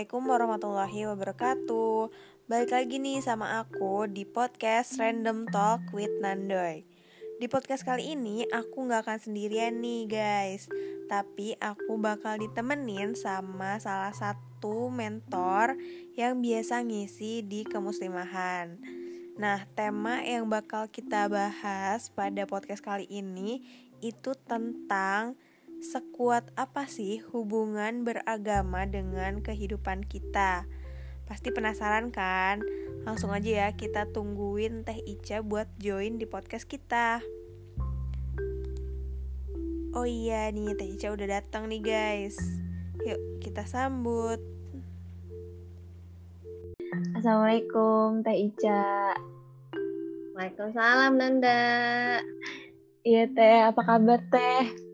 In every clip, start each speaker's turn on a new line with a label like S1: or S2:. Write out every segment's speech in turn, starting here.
S1: Assalamualaikum warahmatullahi wabarakatuh. Balik lagi nih sama aku di podcast Random Talk with Nandoy. Di podcast kali ini aku gak akan sendirian nih guys. Tapi aku bakal ditemenin sama salah satu mentor yang biasa ngisi di kemuslimahan. Nah tema yang bakal kita bahas pada podcast kali ini itu tentang sekuat apa sih hubungan beragama dengan kehidupan kita? Pasti penasaran kan? Langsung aja ya kita tungguin Teh Ica buat join di podcast kita. Oh iya nih Teh Ica udah datang nih guys. Yuk kita sambut.
S2: Assalamualaikum Teh Ica.
S3: Waalaikumsalam Nanda.
S2: Iya Teh, apa kabar Teh?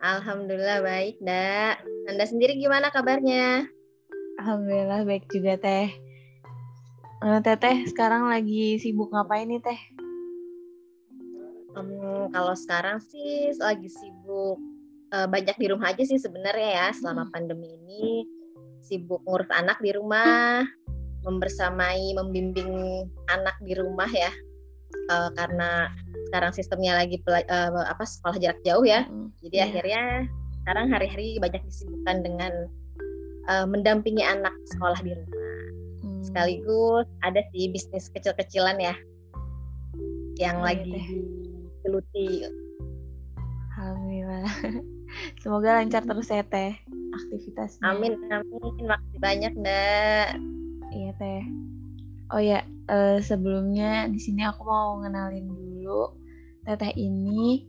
S3: Alhamdulillah baik, Dak. Anda sendiri gimana kabarnya?
S2: Alhamdulillah baik juga, Teh. Uh, teteh sekarang lagi sibuk ngapain nih, Teh?
S3: Um, kalau sekarang sih lagi sibuk uh, banyak di rumah aja sih sebenarnya ya selama hmm. pandemi ini sibuk ngurus anak di rumah, membersamai, membimbing anak di rumah ya. Uh, karena sekarang sistemnya lagi uh, apa sekolah jarak jauh ya. Mm, Jadi yeah. akhirnya sekarang hari-hari banyak disibukkan dengan uh, mendampingi anak sekolah di rumah. Mm. Sekaligus ada sih bisnis kecil-kecilan ya yang oh, lagi geluti.
S2: Alhamdulillah. Semoga lancar terus ya Teh aktivitasnya.
S3: Amin amin. Makasih banyak, Mbak.
S2: Iya, Teh. Oh ya, uh, sebelumnya di sini aku mau ngenalin dulu Teteh ini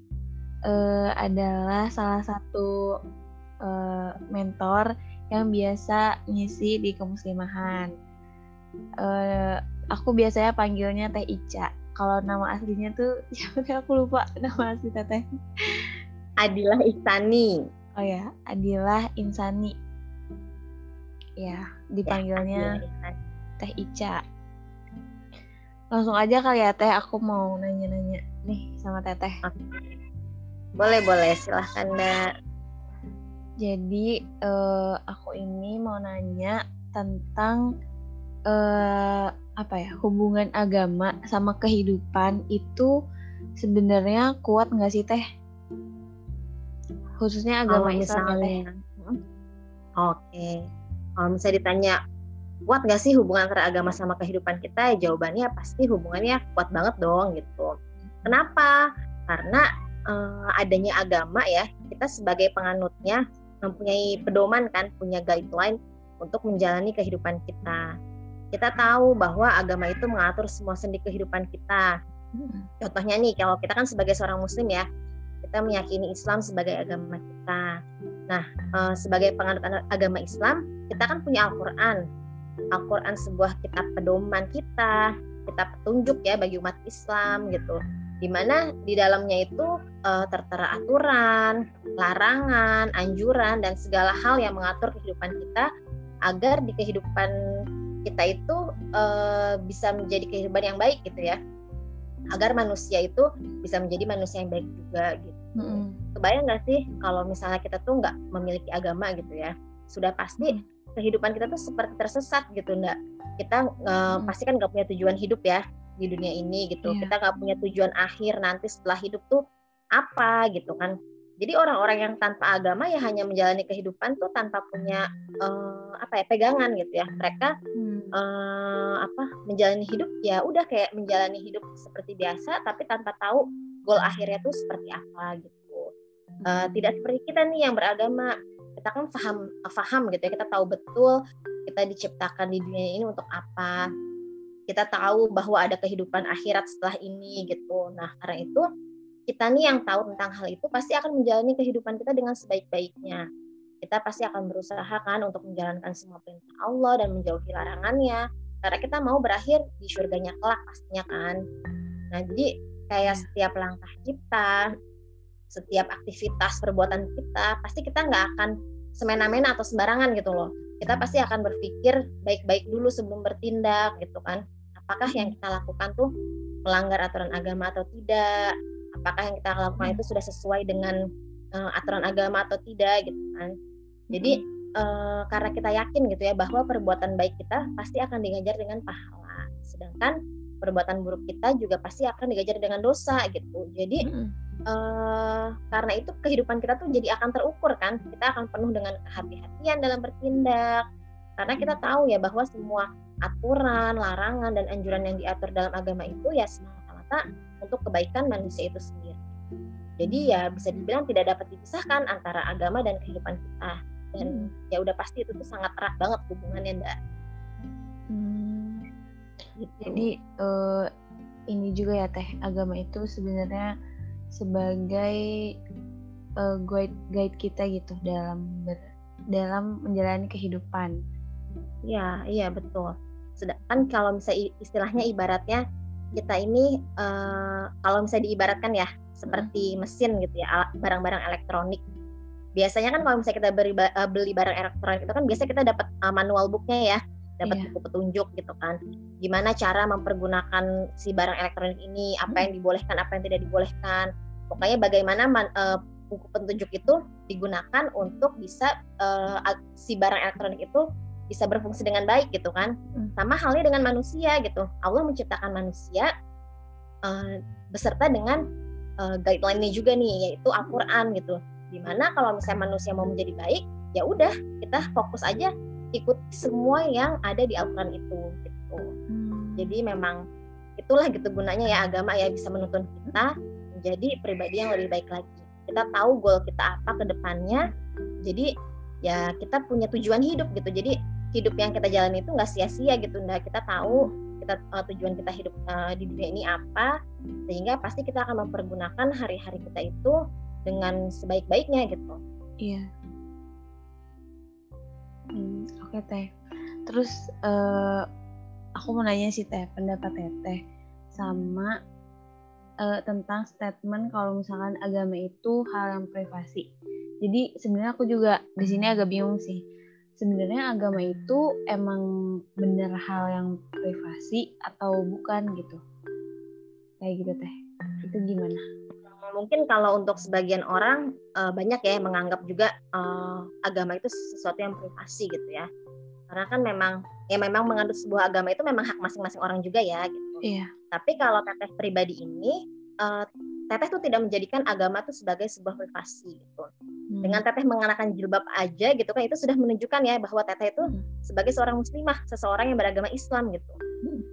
S2: uh, adalah salah satu uh, mentor yang biasa ngisi di kemuslimahan. Uh, aku biasanya panggilnya Teh Ica. Kalau nama aslinya tuh siapa aku lupa nama asli Teteh.
S3: Adilah Insani.
S2: Oh ya, Adilah Insani. Ya, dipanggilnya ya, Teh Ica. Langsung aja kali ya Teh, aku mau nanya-nanya nih sama Teteh.
S3: Boleh boleh silahkan Mbak.
S2: Jadi uh, aku ini mau nanya tentang uh, apa ya hubungan agama sama kehidupan itu sebenarnya kuat nggak sih Teh? Khususnya agama oh, Islam Teh.
S3: Oke. Kalau misalnya ditanya kuat nggak sih hubungan antara agama sama kehidupan kita? Ya, jawabannya pasti hubungannya kuat banget dong gitu. Kenapa? Karena uh, adanya agama ya, kita sebagai penganutnya mempunyai pedoman kan, punya guideline untuk menjalani kehidupan kita. Kita tahu bahwa agama itu mengatur semua sendi kehidupan kita. Contohnya nih, kalau kita kan sebagai seorang muslim ya, kita meyakini Islam sebagai agama kita. Nah, uh, sebagai penganut agama Islam, kita kan punya Al-Qur'an. Al-Qur'an sebuah kitab pedoman kita, kitab petunjuk ya bagi umat Islam gitu di mana di dalamnya itu uh, tertera aturan, larangan, anjuran dan segala hal yang mengatur kehidupan kita agar di kehidupan kita itu uh, bisa menjadi kehidupan yang baik gitu ya. Agar manusia itu bisa menjadi manusia yang baik juga gitu. Mm -hmm. Kebayang nggak sih kalau misalnya kita tuh nggak memiliki agama gitu ya? Sudah pasti kehidupan kita tuh seperti tersesat gitu, nggak? Kita uh, pasti kan nggak punya tujuan hidup ya di dunia ini gitu. Yeah. Kita nggak punya tujuan akhir nanti setelah hidup tuh apa gitu kan. Jadi orang-orang yang tanpa agama ya hanya menjalani kehidupan tuh tanpa punya uh, apa ya pegangan gitu ya. Mereka hmm. uh, apa menjalani hidup ya udah kayak menjalani hidup seperti biasa tapi tanpa tahu goal akhirnya tuh seperti apa gitu. Uh, tidak seperti kita nih yang beragama kita kan paham paham gitu ya kita tahu betul kita diciptakan di dunia ini untuk apa kita tahu bahwa ada kehidupan akhirat setelah ini gitu. Nah, karena itu kita nih yang tahu tentang hal itu pasti akan menjalani kehidupan kita dengan sebaik-baiknya. Kita pasti akan berusaha kan untuk menjalankan semua perintah Allah dan menjauhi larangannya. Karena kita mau berakhir di surganya kelak pastinya kan. Nah, jadi kayak setiap langkah kita, setiap aktivitas perbuatan kita, pasti kita nggak akan semena-mena atau sembarangan gitu loh. Kita pasti akan berpikir baik-baik dulu sebelum bertindak gitu kan. Apakah yang kita lakukan tuh melanggar aturan agama atau tidak? Apakah yang kita lakukan itu sudah sesuai dengan uh, aturan agama atau tidak gitu kan. Jadi uh, karena kita yakin gitu ya bahwa perbuatan baik kita pasti akan digajar dengan pahala. Sedangkan perbuatan buruk kita juga pasti akan digajar dengan dosa gitu. Jadi mm -hmm. Uh, karena itu kehidupan kita tuh jadi akan terukur kan kita akan penuh dengan kehati-hatian dalam bertindak karena kita tahu ya bahwa semua aturan larangan dan anjuran yang diatur dalam agama itu ya semata-mata untuk kebaikan manusia itu sendiri jadi ya bisa dibilang tidak dapat dipisahkan antara agama dan kehidupan kita dan hmm. ya udah pasti itu tuh sangat erat banget hubungannya ndak
S2: hmm. gitu. jadi uh, ini juga ya teh agama itu sebenarnya sebagai uh, guide guide kita gitu dalam ber, dalam menjalani kehidupan.
S3: Ya iya betul. Sedangkan kalau misalnya istilahnya ibaratnya kita ini uh, kalau misalnya diibaratkan ya seperti mesin gitu ya barang-barang elektronik. Biasanya kan kalau misalnya kita beli, uh, beli barang elektronik itu kan biasanya kita dapat uh, manual booknya ya dapat yeah. buku petunjuk gitu kan. Gimana cara mempergunakan si barang elektronik ini? Apa yang dibolehkan apa yang tidak dibolehkan? Pokoknya bagaimana man, uh, buku petunjuk itu digunakan untuk bisa uh, si barang elektronik itu bisa berfungsi dengan baik gitu kan. Hmm. sama halnya dengan manusia gitu. Allah menciptakan manusia uh, beserta dengan uh, guideline-nya juga nih yaitu Al-Qur'an gitu. Di mana kalau misalnya manusia mau menjadi baik ya udah kita fokus aja ikut semua yang ada di Al-Quran itu gitu hmm. jadi memang itulah gitu gunanya ya agama ya bisa menuntun kita menjadi pribadi yang lebih baik lagi kita tahu goal kita apa ke depannya jadi ya kita punya tujuan hidup gitu jadi hidup yang kita jalani itu nggak sia-sia gitu nah kita tahu kita uh, tujuan kita hidup uh, di dunia ini apa sehingga pasti kita akan mempergunakan hari-hari kita itu dengan sebaik-baiknya gitu.
S2: Iya. Oke teh. Terus uh, aku mau nanya sih teh pendapat teh sama uh, tentang statement kalau misalkan agama itu hal yang privasi. Jadi sebenarnya aku juga di sini agak bingung sih. Sebenarnya agama itu emang bener hal yang privasi atau bukan gitu? Kayak gitu teh. Itu gimana?
S3: mungkin kalau untuk sebagian orang uh, banyak ya menganggap juga agama itu sesuatu yang privasi gitu ya karena kan memang ya memang mengandung sebuah agama itu memang hak masing-masing orang juga ya gitu
S2: iya.
S3: tapi kalau teteh pribadi ini uh, teteh tuh tidak menjadikan agama itu sebagai sebuah privasi gitu hmm. dengan teteh mengenakan jilbab aja gitu kan itu sudah menunjukkan ya bahwa teteh itu hmm. sebagai seorang muslimah seseorang yang beragama Islam gitu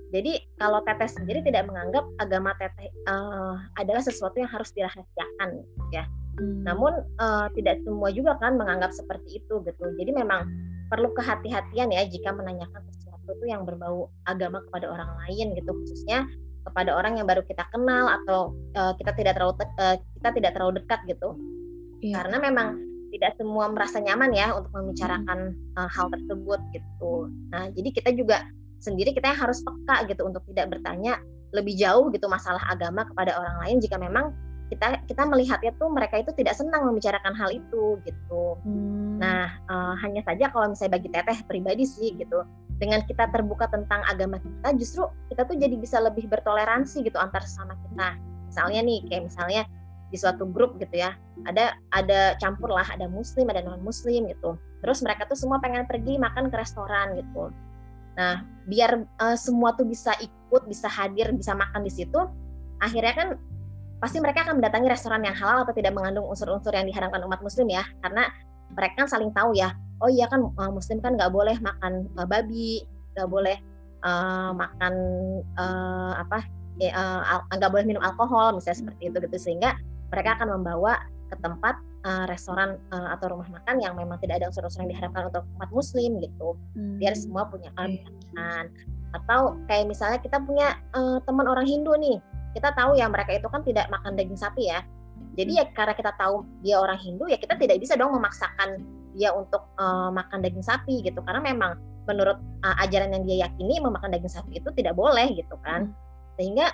S3: jadi kalau teteh sendiri tidak menganggap agama teteh uh, adalah sesuatu yang harus dirahasiakan ya. Hmm. Namun uh, tidak semua juga kan menganggap seperti itu gitu. Jadi memang perlu kehati-hatian ya jika menanyakan sesuatu itu yang berbau agama kepada orang lain gitu khususnya kepada orang yang baru kita kenal atau uh, kita tidak terlalu uh, kita tidak terlalu dekat gitu. Iya. Karena memang tidak semua merasa nyaman ya untuk membicarakan uh, hal tersebut gitu. Nah, jadi kita juga sendiri kita yang harus peka gitu untuk tidak bertanya lebih jauh gitu masalah agama kepada orang lain jika memang kita kita melihatnya tuh mereka itu tidak senang membicarakan hal itu gitu. Hmm. Nah uh, hanya saja kalau misalnya bagi teteh pribadi sih gitu dengan kita terbuka tentang agama kita justru kita tuh jadi bisa lebih bertoleransi gitu antar sesama kita. Misalnya nih kayak misalnya di suatu grup gitu ya ada ada campur lah ada muslim ada non muslim gitu. Terus mereka tuh semua pengen pergi makan ke restoran gitu Nah, biar uh, semua tuh bisa ikut, bisa hadir, bisa makan di situ, akhirnya kan pasti mereka akan mendatangi restoran yang halal atau tidak mengandung unsur-unsur yang diharamkan umat muslim ya, karena mereka kan saling tahu ya, oh iya kan uh, muslim kan nggak boleh makan uh, babi, nggak boleh uh, makan uh, apa, nggak uh, boleh minum alkohol misalnya seperti itu gitu, sehingga mereka akan membawa ke tempat uh, restoran uh, atau rumah makan yang memang tidak ada unsur-unsur yang diharapkan untuk umat muslim gitu. Hmm. biar semua punya keamanan atau kayak misalnya kita punya uh, teman orang Hindu nih kita tahu ya mereka itu kan tidak makan daging sapi ya. Jadi ya karena kita tahu dia orang Hindu ya kita tidak bisa dong memaksakan dia untuk uh, makan daging sapi gitu. Karena memang menurut uh, ajaran yang dia yakini memakan daging sapi itu tidak boleh gitu kan. Hmm. sehingga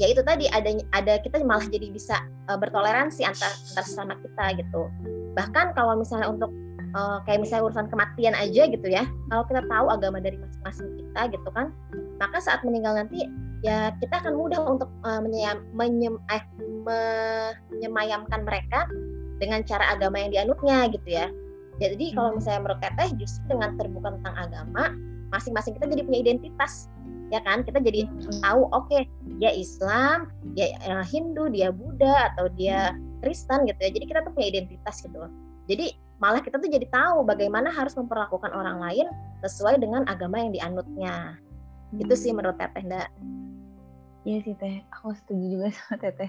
S3: ya itu tadi ada ada kita malah jadi bisa uh, bertoleransi antar antar sesama kita gitu. Bahkan kalau misalnya untuk uh, kayak misalnya urusan kematian aja gitu ya kalau kita tahu agama dari masing-masing kita gitu kan maka saat meninggal nanti ya kita akan mudah untuk uh, menyem, menyem, eh, menyemayamkan mereka dengan cara agama yang dianutnya gitu ya Jadi kalau
S2: Hmm.
S3: misalnya menurut Teteh justru dengan terbuka tentang agama, masing-masing kita jadi punya identitas, ya kan? Kita jadi tahu, oke, dia Islam, dia eh, Hindu, dia Buddha atau dia Kristen gitu ya. Jadi kita tuh punya identitas gitu loh. Jadi malah kita tuh jadi tahu bagaimana harus memperlakukan orang lain sesuai dengan agama yang dianutnya. Itu sih menurut Teteh, Ndak.
S2: Iya sih teh, aku setuju juga sama teteh.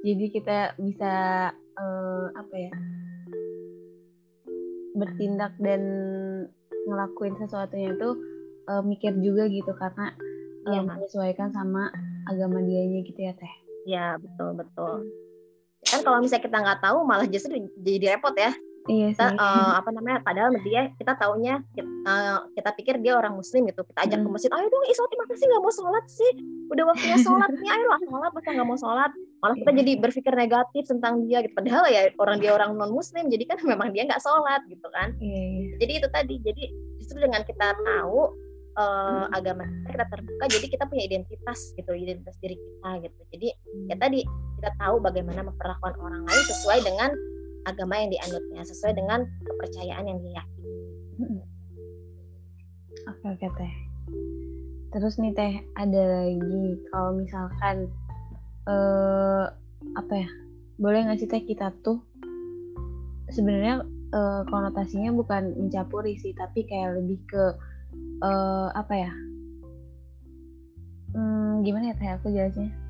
S2: Jadi kita bisa eh, apa ya bertindak dan ngelakuin sesuatunya tuh eh, mikir juga gitu karena
S3: Iya, Mas.
S2: menyesuaikan sama agama dianya gitu ya teh.
S3: Ya, betul, betul. Kan kalau misalnya kita nggak tahu malah justru jadi repot ya.
S2: Iya
S3: kita
S2: sih.
S3: eh, apa namanya padahal dia kita taunya kita, eh, kita pikir dia orang muslim gitu. Kita ajak ke
S2: Mm.
S3: masjid ayo dong isolat masa sih nggak mau sholat sih. Udah waktunya sholat nih ayo lah sholat masa nggak mau sholat? Malah kita jadi berpikir negatif tentang dia gitu. Padahal ya orang dia orang non muslim jadi kan memang dia nggak sholat gitu kan.
S2: Iya.
S3: jadi itu tadi jadi justru dengan kita tahu eh, agama kita kita terbuka jadi kita punya identitas gitu identitas diri kita gitu. Jadi ya tadi kita tahu bagaimana memperlakukan orang lain sesuai dengan agama yang dianutnya sesuai dengan kepercayaan yang dia yakini
S2: Oke oke teh. Terus nih teh ada lagi kalau misalkan eh apa ya? Boleh nggak sih teh kita tuh sebenarnya eh, konotasinya bukan mencampuri sih, tapi kayak lebih ke eh, apa ya? Hmm, gimana ya teh aku jelasnya?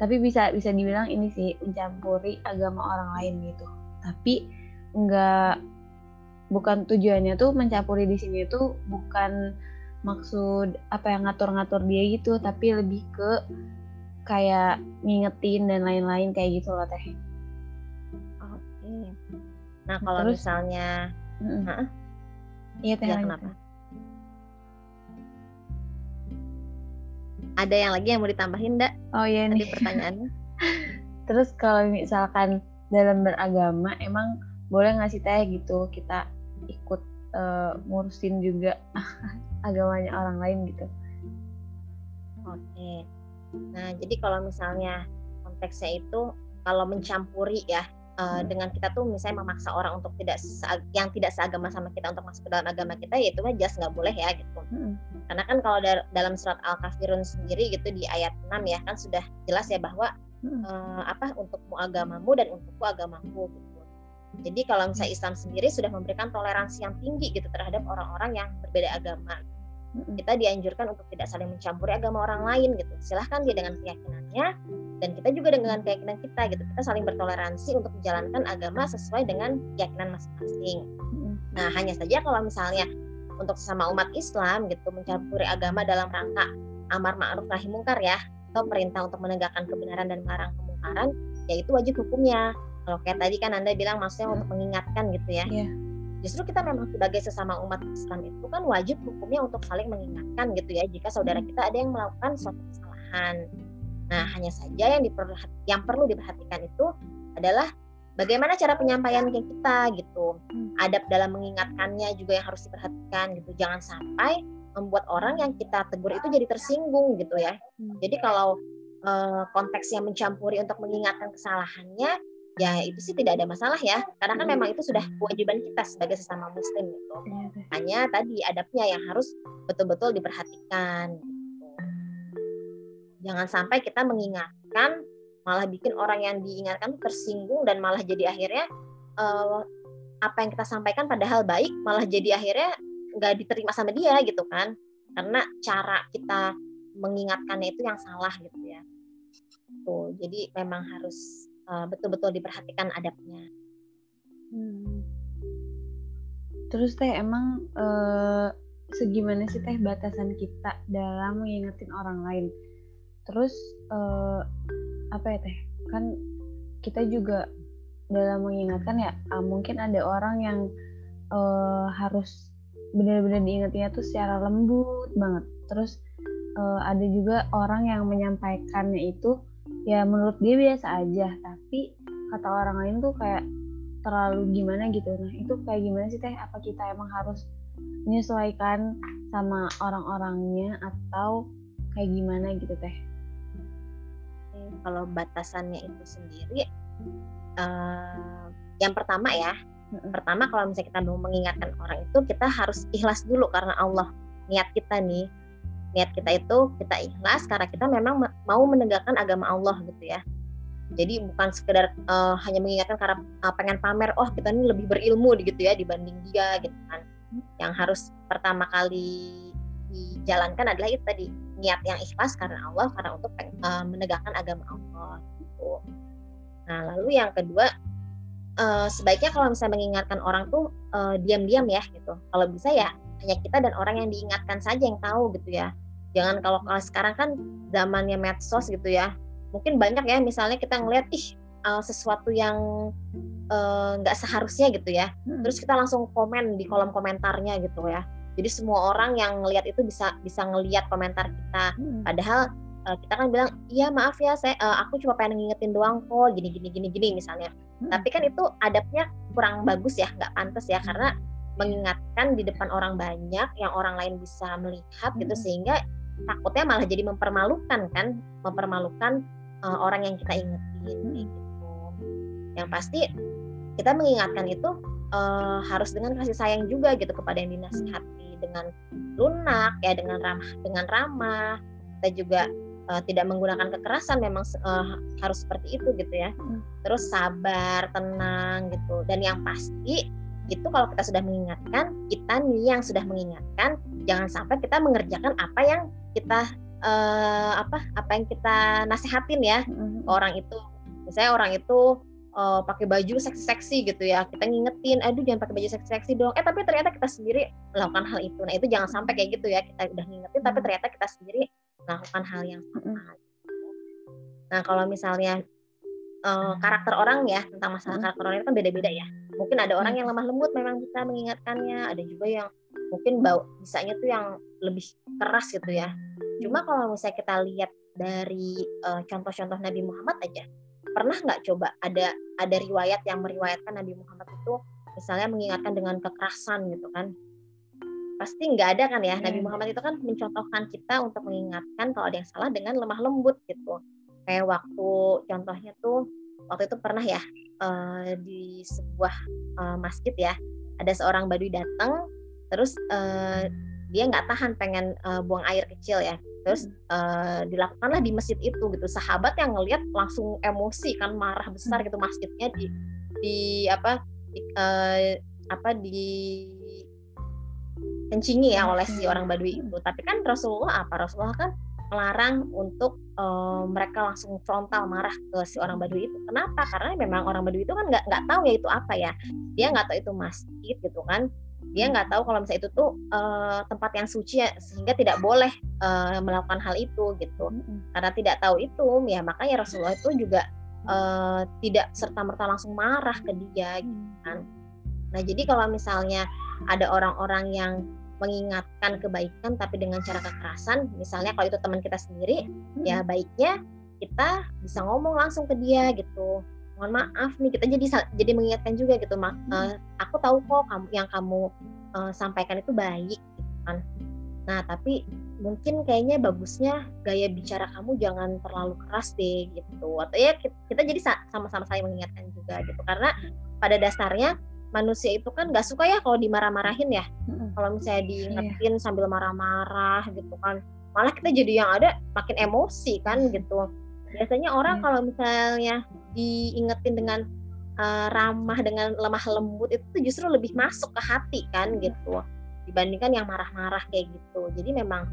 S2: Tapi bisa bisa dibilang ini sih mencampuri agama orang lain gitu. Tapi nggak bukan tujuannya tuh mencampuri di sini tuh bukan maksud apa yang ngatur-ngatur dia gitu tapi lebih ke kayak ngingetin dan lain-lain kayak gitu loh teh.
S3: Oke. Nah kalau
S2: Terus?
S3: misalnya
S2: iya teh
S3: ya
S2: lanjut,
S3: kenapa ada yang lagi yang mau ditambahin enggak
S2: oh iya
S3: tadi
S2: nih.
S3: pertanyaannya.
S2: Terus kalau misalkan dalam beragama emang boleh nggak sih teh gitu kita ikut eh, ngurusin juga agamanya orang lain gitu?
S3: Oke. Nah, jadi kalau misalnya konteksnya itu kalau mencampuri ya eh, dengan kita tuh misalnya memaksa orang untuk tidak yang tidak seagama sama kita untuk masuk ke dalam agama kita ya itu mah jelas nggak boleh ya gitu.
S2: Mm-mm.
S3: Karena kan kalau dar- dalam surat Al-Kafirun sendiri gitu di ayat 6 ya kan sudah jelas ya bahwa
S2: Mm-mm.
S3: eh, apa untukmu agamamu dan untukku agamaku gitu. Jadi kalau misalnya Islam sendiri sudah memberikan toleransi yang tinggi gitu terhadap orang-orang yang berbeda agama kita dianjurkan untuk tidak saling mencampuri agama orang lain gitu. Silahkan dia dengan keyakinannya dan kita juga dengan keyakinan kita gitu. Kita saling bertoleransi untuk menjalankan agama sesuai dengan keyakinan masing-masing.
S2: Mm-mm.
S3: Nah, hanya saja kalau misalnya untuk sesama umat Islam gitu mencampuri agama dalam rangka amar ma'ruf nahi mungkar ya atau perintah untuk menegakkan kebenaran dan melarang kemungkaran, ya itu wajib hukumnya. Kalau kayak tadi kan Anda bilang maksudnya untuk mengingatkan gitu ya.
S2: Iya.
S3: Justru kita memang sebagai sesama umat Islam itu kan wajib hukumnya untuk saling mengingatkan gitu ya jika saudara kita ada yang melakukan suatu kesalahan. Nah, hanya saja yang diperhat- yang perlu diperhatikan itu adalah bagaimana cara penyampaian ke kita gitu.
S2: Hmm.
S3: Adab dalam mengingatkannya juga yang harus diperhatikan gitu. Jangan sampai membuat orang yang kita tegur itu jadi tersinggung gitu ya.
S2: Hmm.
S3: Jadi kalau eh, konteksnya mencampuri untuk mengingatkan kesalahannya, ya itu sih tidak ada masalah ya. Karena kan memang itu sudah kewajiban kita sebagai sesama muslim gitu.
S2: Iya.
S3: Hanya tadi adabnya yang harus betul-betul diperhatikan. gitu. Jangan sampai kita mengingatkan malah bikin orang yang diingatkan tersinggung dan malah jadi akhirnya eh, apa yang kita sampaikan padahal baik malah jadi akhirnya nggak diterima sama dia gitu kan karena cara kita mengingatkannya itu yang salah gitu ya tuh jadi memang harus eh, betul-betul diperhatikan adabnya
S2: Hmm. Terus teh emang eh, segimana sih teh batasan kita dalam mengingetin orang lain? Terus eh, apa ya teh? Kan kita juga dalam mengingatkan ya ah, mungkin ada orang yang eh, harus benar-benar diingetinnya tuh secara lembut banget. Terus eh, ada juga orang yang menyampaikannya itu ya menurut dia biasa aja, tapi kata orang lain tuh kayak terlalu gimana gitu. Nah, itu kayak gimana sih Teh? Apa kita emang harus menyesuaikan sama orang-orangnya atau kayak gimana gitu Teh?
S3: Kalau batasannya itu sendiri eh, yang pertama ya Pertama kalau misalnya kita mau mengingatkan orang itu kita harus ikhlas dulu karena Allah. Niat kita nih niat kita itu kita ikhlas karena kita memang mau menegakkan agama Allah gitu ya. Jadi bukan sekedar uh, hanya mengingatkan karena uh, pengen pamer oh kita ini lebih berilmu gitu ya dibanding dia gitu kan. Yang harus pertama kali dijalankan adalah itu tadi niat yang ikhlas karena Allah karena untuk uh, menegakkan agama Allah gitu. Nah lalu yang kedua uh, sebaiknya kalau misalnya mengingatkan orang tuh uh, diam-diam ya gitu. Kalau bisa ya hanya kita dan orang yang diingatkan saja yang tahu gitu ya. Jangan kalau, kalau sekarang kan zamannya medsos gitu ya. Mungkin banyak ya misalnya kita ngeliat ih uh, sesuatu yang nggak uh, seharusnya gitu ya. Hmm. Terus kita langsung komen di kolom komentarnya gitu ya. Jadi semua orang yang ngelihat itu bisa bisa ngelihat komentar kita. Hmm. Padahal uh, kita kan bilang iya maaf ya saya uh, aku cuma pengen ngingetin doang kok gini gini gini gini misalnya hmm. tapi kan itu adabnya kurang bagus ya nggak pantas ya karena mengingatkan di depan orang banyak yang orang lain bisa melihat gitu hmm. sehingga takutnya malah jadi mempermalukan kan mempermalukan uh, orang yang kita ingetin hmm. gitu yang pasti kita mengingatkan itu uh, harus dengan kasih sayang juga gitu kepada yang dinasihati. Dengan lunak ya dengan ramah dengan ramah. Kita juga uh, tidak menggunakan kekerasan memang uh, harus seperti itu gitu ya. Hmm. terus sabar tenang gitu. Dan yang pasti itu kalau kita sudah mengingatkan kita nih yang sudah mengingatkan jangan sampai kita mengerjakan apa yang kita uh, apa apa yang kita nasihatin ya. Hmm. orang itu misalnya orang itu uh, pakai baju seksi-seksi gitu ya. Kita ngingetin aduh jangan pakai baju seksi-seksi dong. Eh tapi ternyata kita sendiri melakukan hal itu. Nah itu jangan sampai kayak gitu ya. Kita udah ngingetin tapi ternyata kita sendiri melakukan hal yang sama. Nah kalau misalnya uh, karakter orang ya tentang masalah karakter orang itu kan beda-beda ya. Mungkin ada orang yang lemah lembut memang bisa mengingatkannya, ada juga yang mungkin bau bisanya tuh yang lebih keras gitu ya. Cuma kalau misalnya kita lihat dari uh, contoh-contoh Nabi Muhammad aja, pernah nggak coba ada ada riwayat yang meriwayatkan Nabi Muhammad itu misalnya mengingatkan dengan kekerasan gitu kan? Pasti nggak ada kan ya? Nabi iya. Muhammad itu kan mencontohkan kita untuk mengingatkan kalau ada yang salah dengan lemah lembut gitu. Kayak waktu contohnya tuh waktu itu pernah ya uh, di sebuah uh, masjid ya ada seorang badui datang terus uh, dia nggak tahan pengen uh, buang air kecil ya terus uh, dilakukanlah di masjid itu gitu sahabat yang ngelihat langsung emosi kan marah besar gitu masjidnya di di apa di, uh, apa di kencingi ya oleh si orang Badui itu. Tapi kan Rasulullah apa? Rasulullah kan melarang untuk uh, mereka langsung frontal marah ke si orang Badui itu. Kenapa? Karena memang orang Badui itu kan nggak nggak tahu ya itu apa ya. Dia nggak tahu itu masjid gitu kan. Dia nggak tahu kalau misalnya itu tuh uh, tempat yang suci ya, sehingga tidak boleh uh, melakukan hal itu gitu. Karena tidak tahu itu, ya makanya Rasulullah itu juga uh, tidak serta merta langsung marah ke dia, gitu kan. Nah jadi kalau misalnya ada orang-orang yang mengingatkan kebaikan tapi dengan cara kekerasan misalnya kalau itu teman kita sendiri hmm. ya baiknya kita bisa ngomong langsung ke dia gitu mohon maaf nih kita jadi jadi mengingatkan juga gitu mak hmm. uh, aku tahu kok kamu yang kamu uh, sampaikan itu baik gitu kan nah tapi mungkin kayaknya bagusnya gaya bicara kamu jangan terlalu keras deh gitu atau ya kita, jadi sama-sama saling mengingatkan juga gitu karena pada dasarnya manusia itu kan nggak suka ya kalau dimarah-marahin ya. hmm Kalau misalnya diingetin yeah. sambil marah-marah gitu kan, malah kita jadi yang ada makin emosi kan gitu. Biasanya orang yeah. kalau misalnya diingetin dengan uh, ramah dengan lemah lembut itu tuh justru lebih masuk ke hati kan gitu dibandingkan yang marah-marah kayak gitu. Jadi memang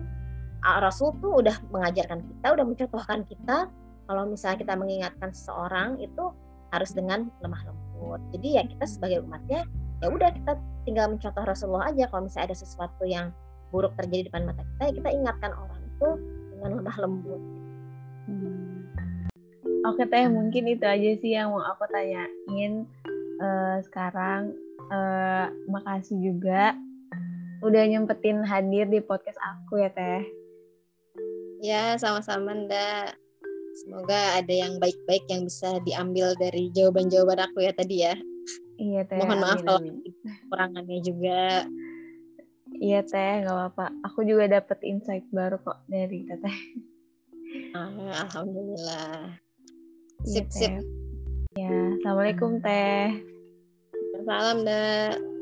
S3: uh, Rasul tuh udah mengajarkan kita, udah mencontohkan kita kalau misalnya kita mengingatkan seseorang itu harus dengan lemah lembut. Jadi ya kita sebagai umatnya ya udah kita tinggal mencontoh Rasulullah aja kalau misalnya ada sesuatu yang buruk terjadi di depan mata kita ya kita ingatkan orang itu dengan lemah lembut.
S2: Hmm. Oke teh mungkin itu aja sih yang mau aku tanyain uh, sekarang. Uh, makasih juga udah nyempetin hadir di podcast aku ya teh.
S3: Ya sama-sama ndak. Semoga ada yang baik-baik yang bisa diambil dari jawaban-jawaban aku ya tadi ya.
S2: Iya teh.
S3: Mohon maaf kalau kekurangannya juga.
S2: Iya teh, nggak apa-apa. Aku juga dapat insight baru kok dari teteh.
S3: Ah, Alhamdulillah.
S2: Sip, iya, sip. Ya, Assalamualaikum teh.
S3: Waalaikumsalam, Dak.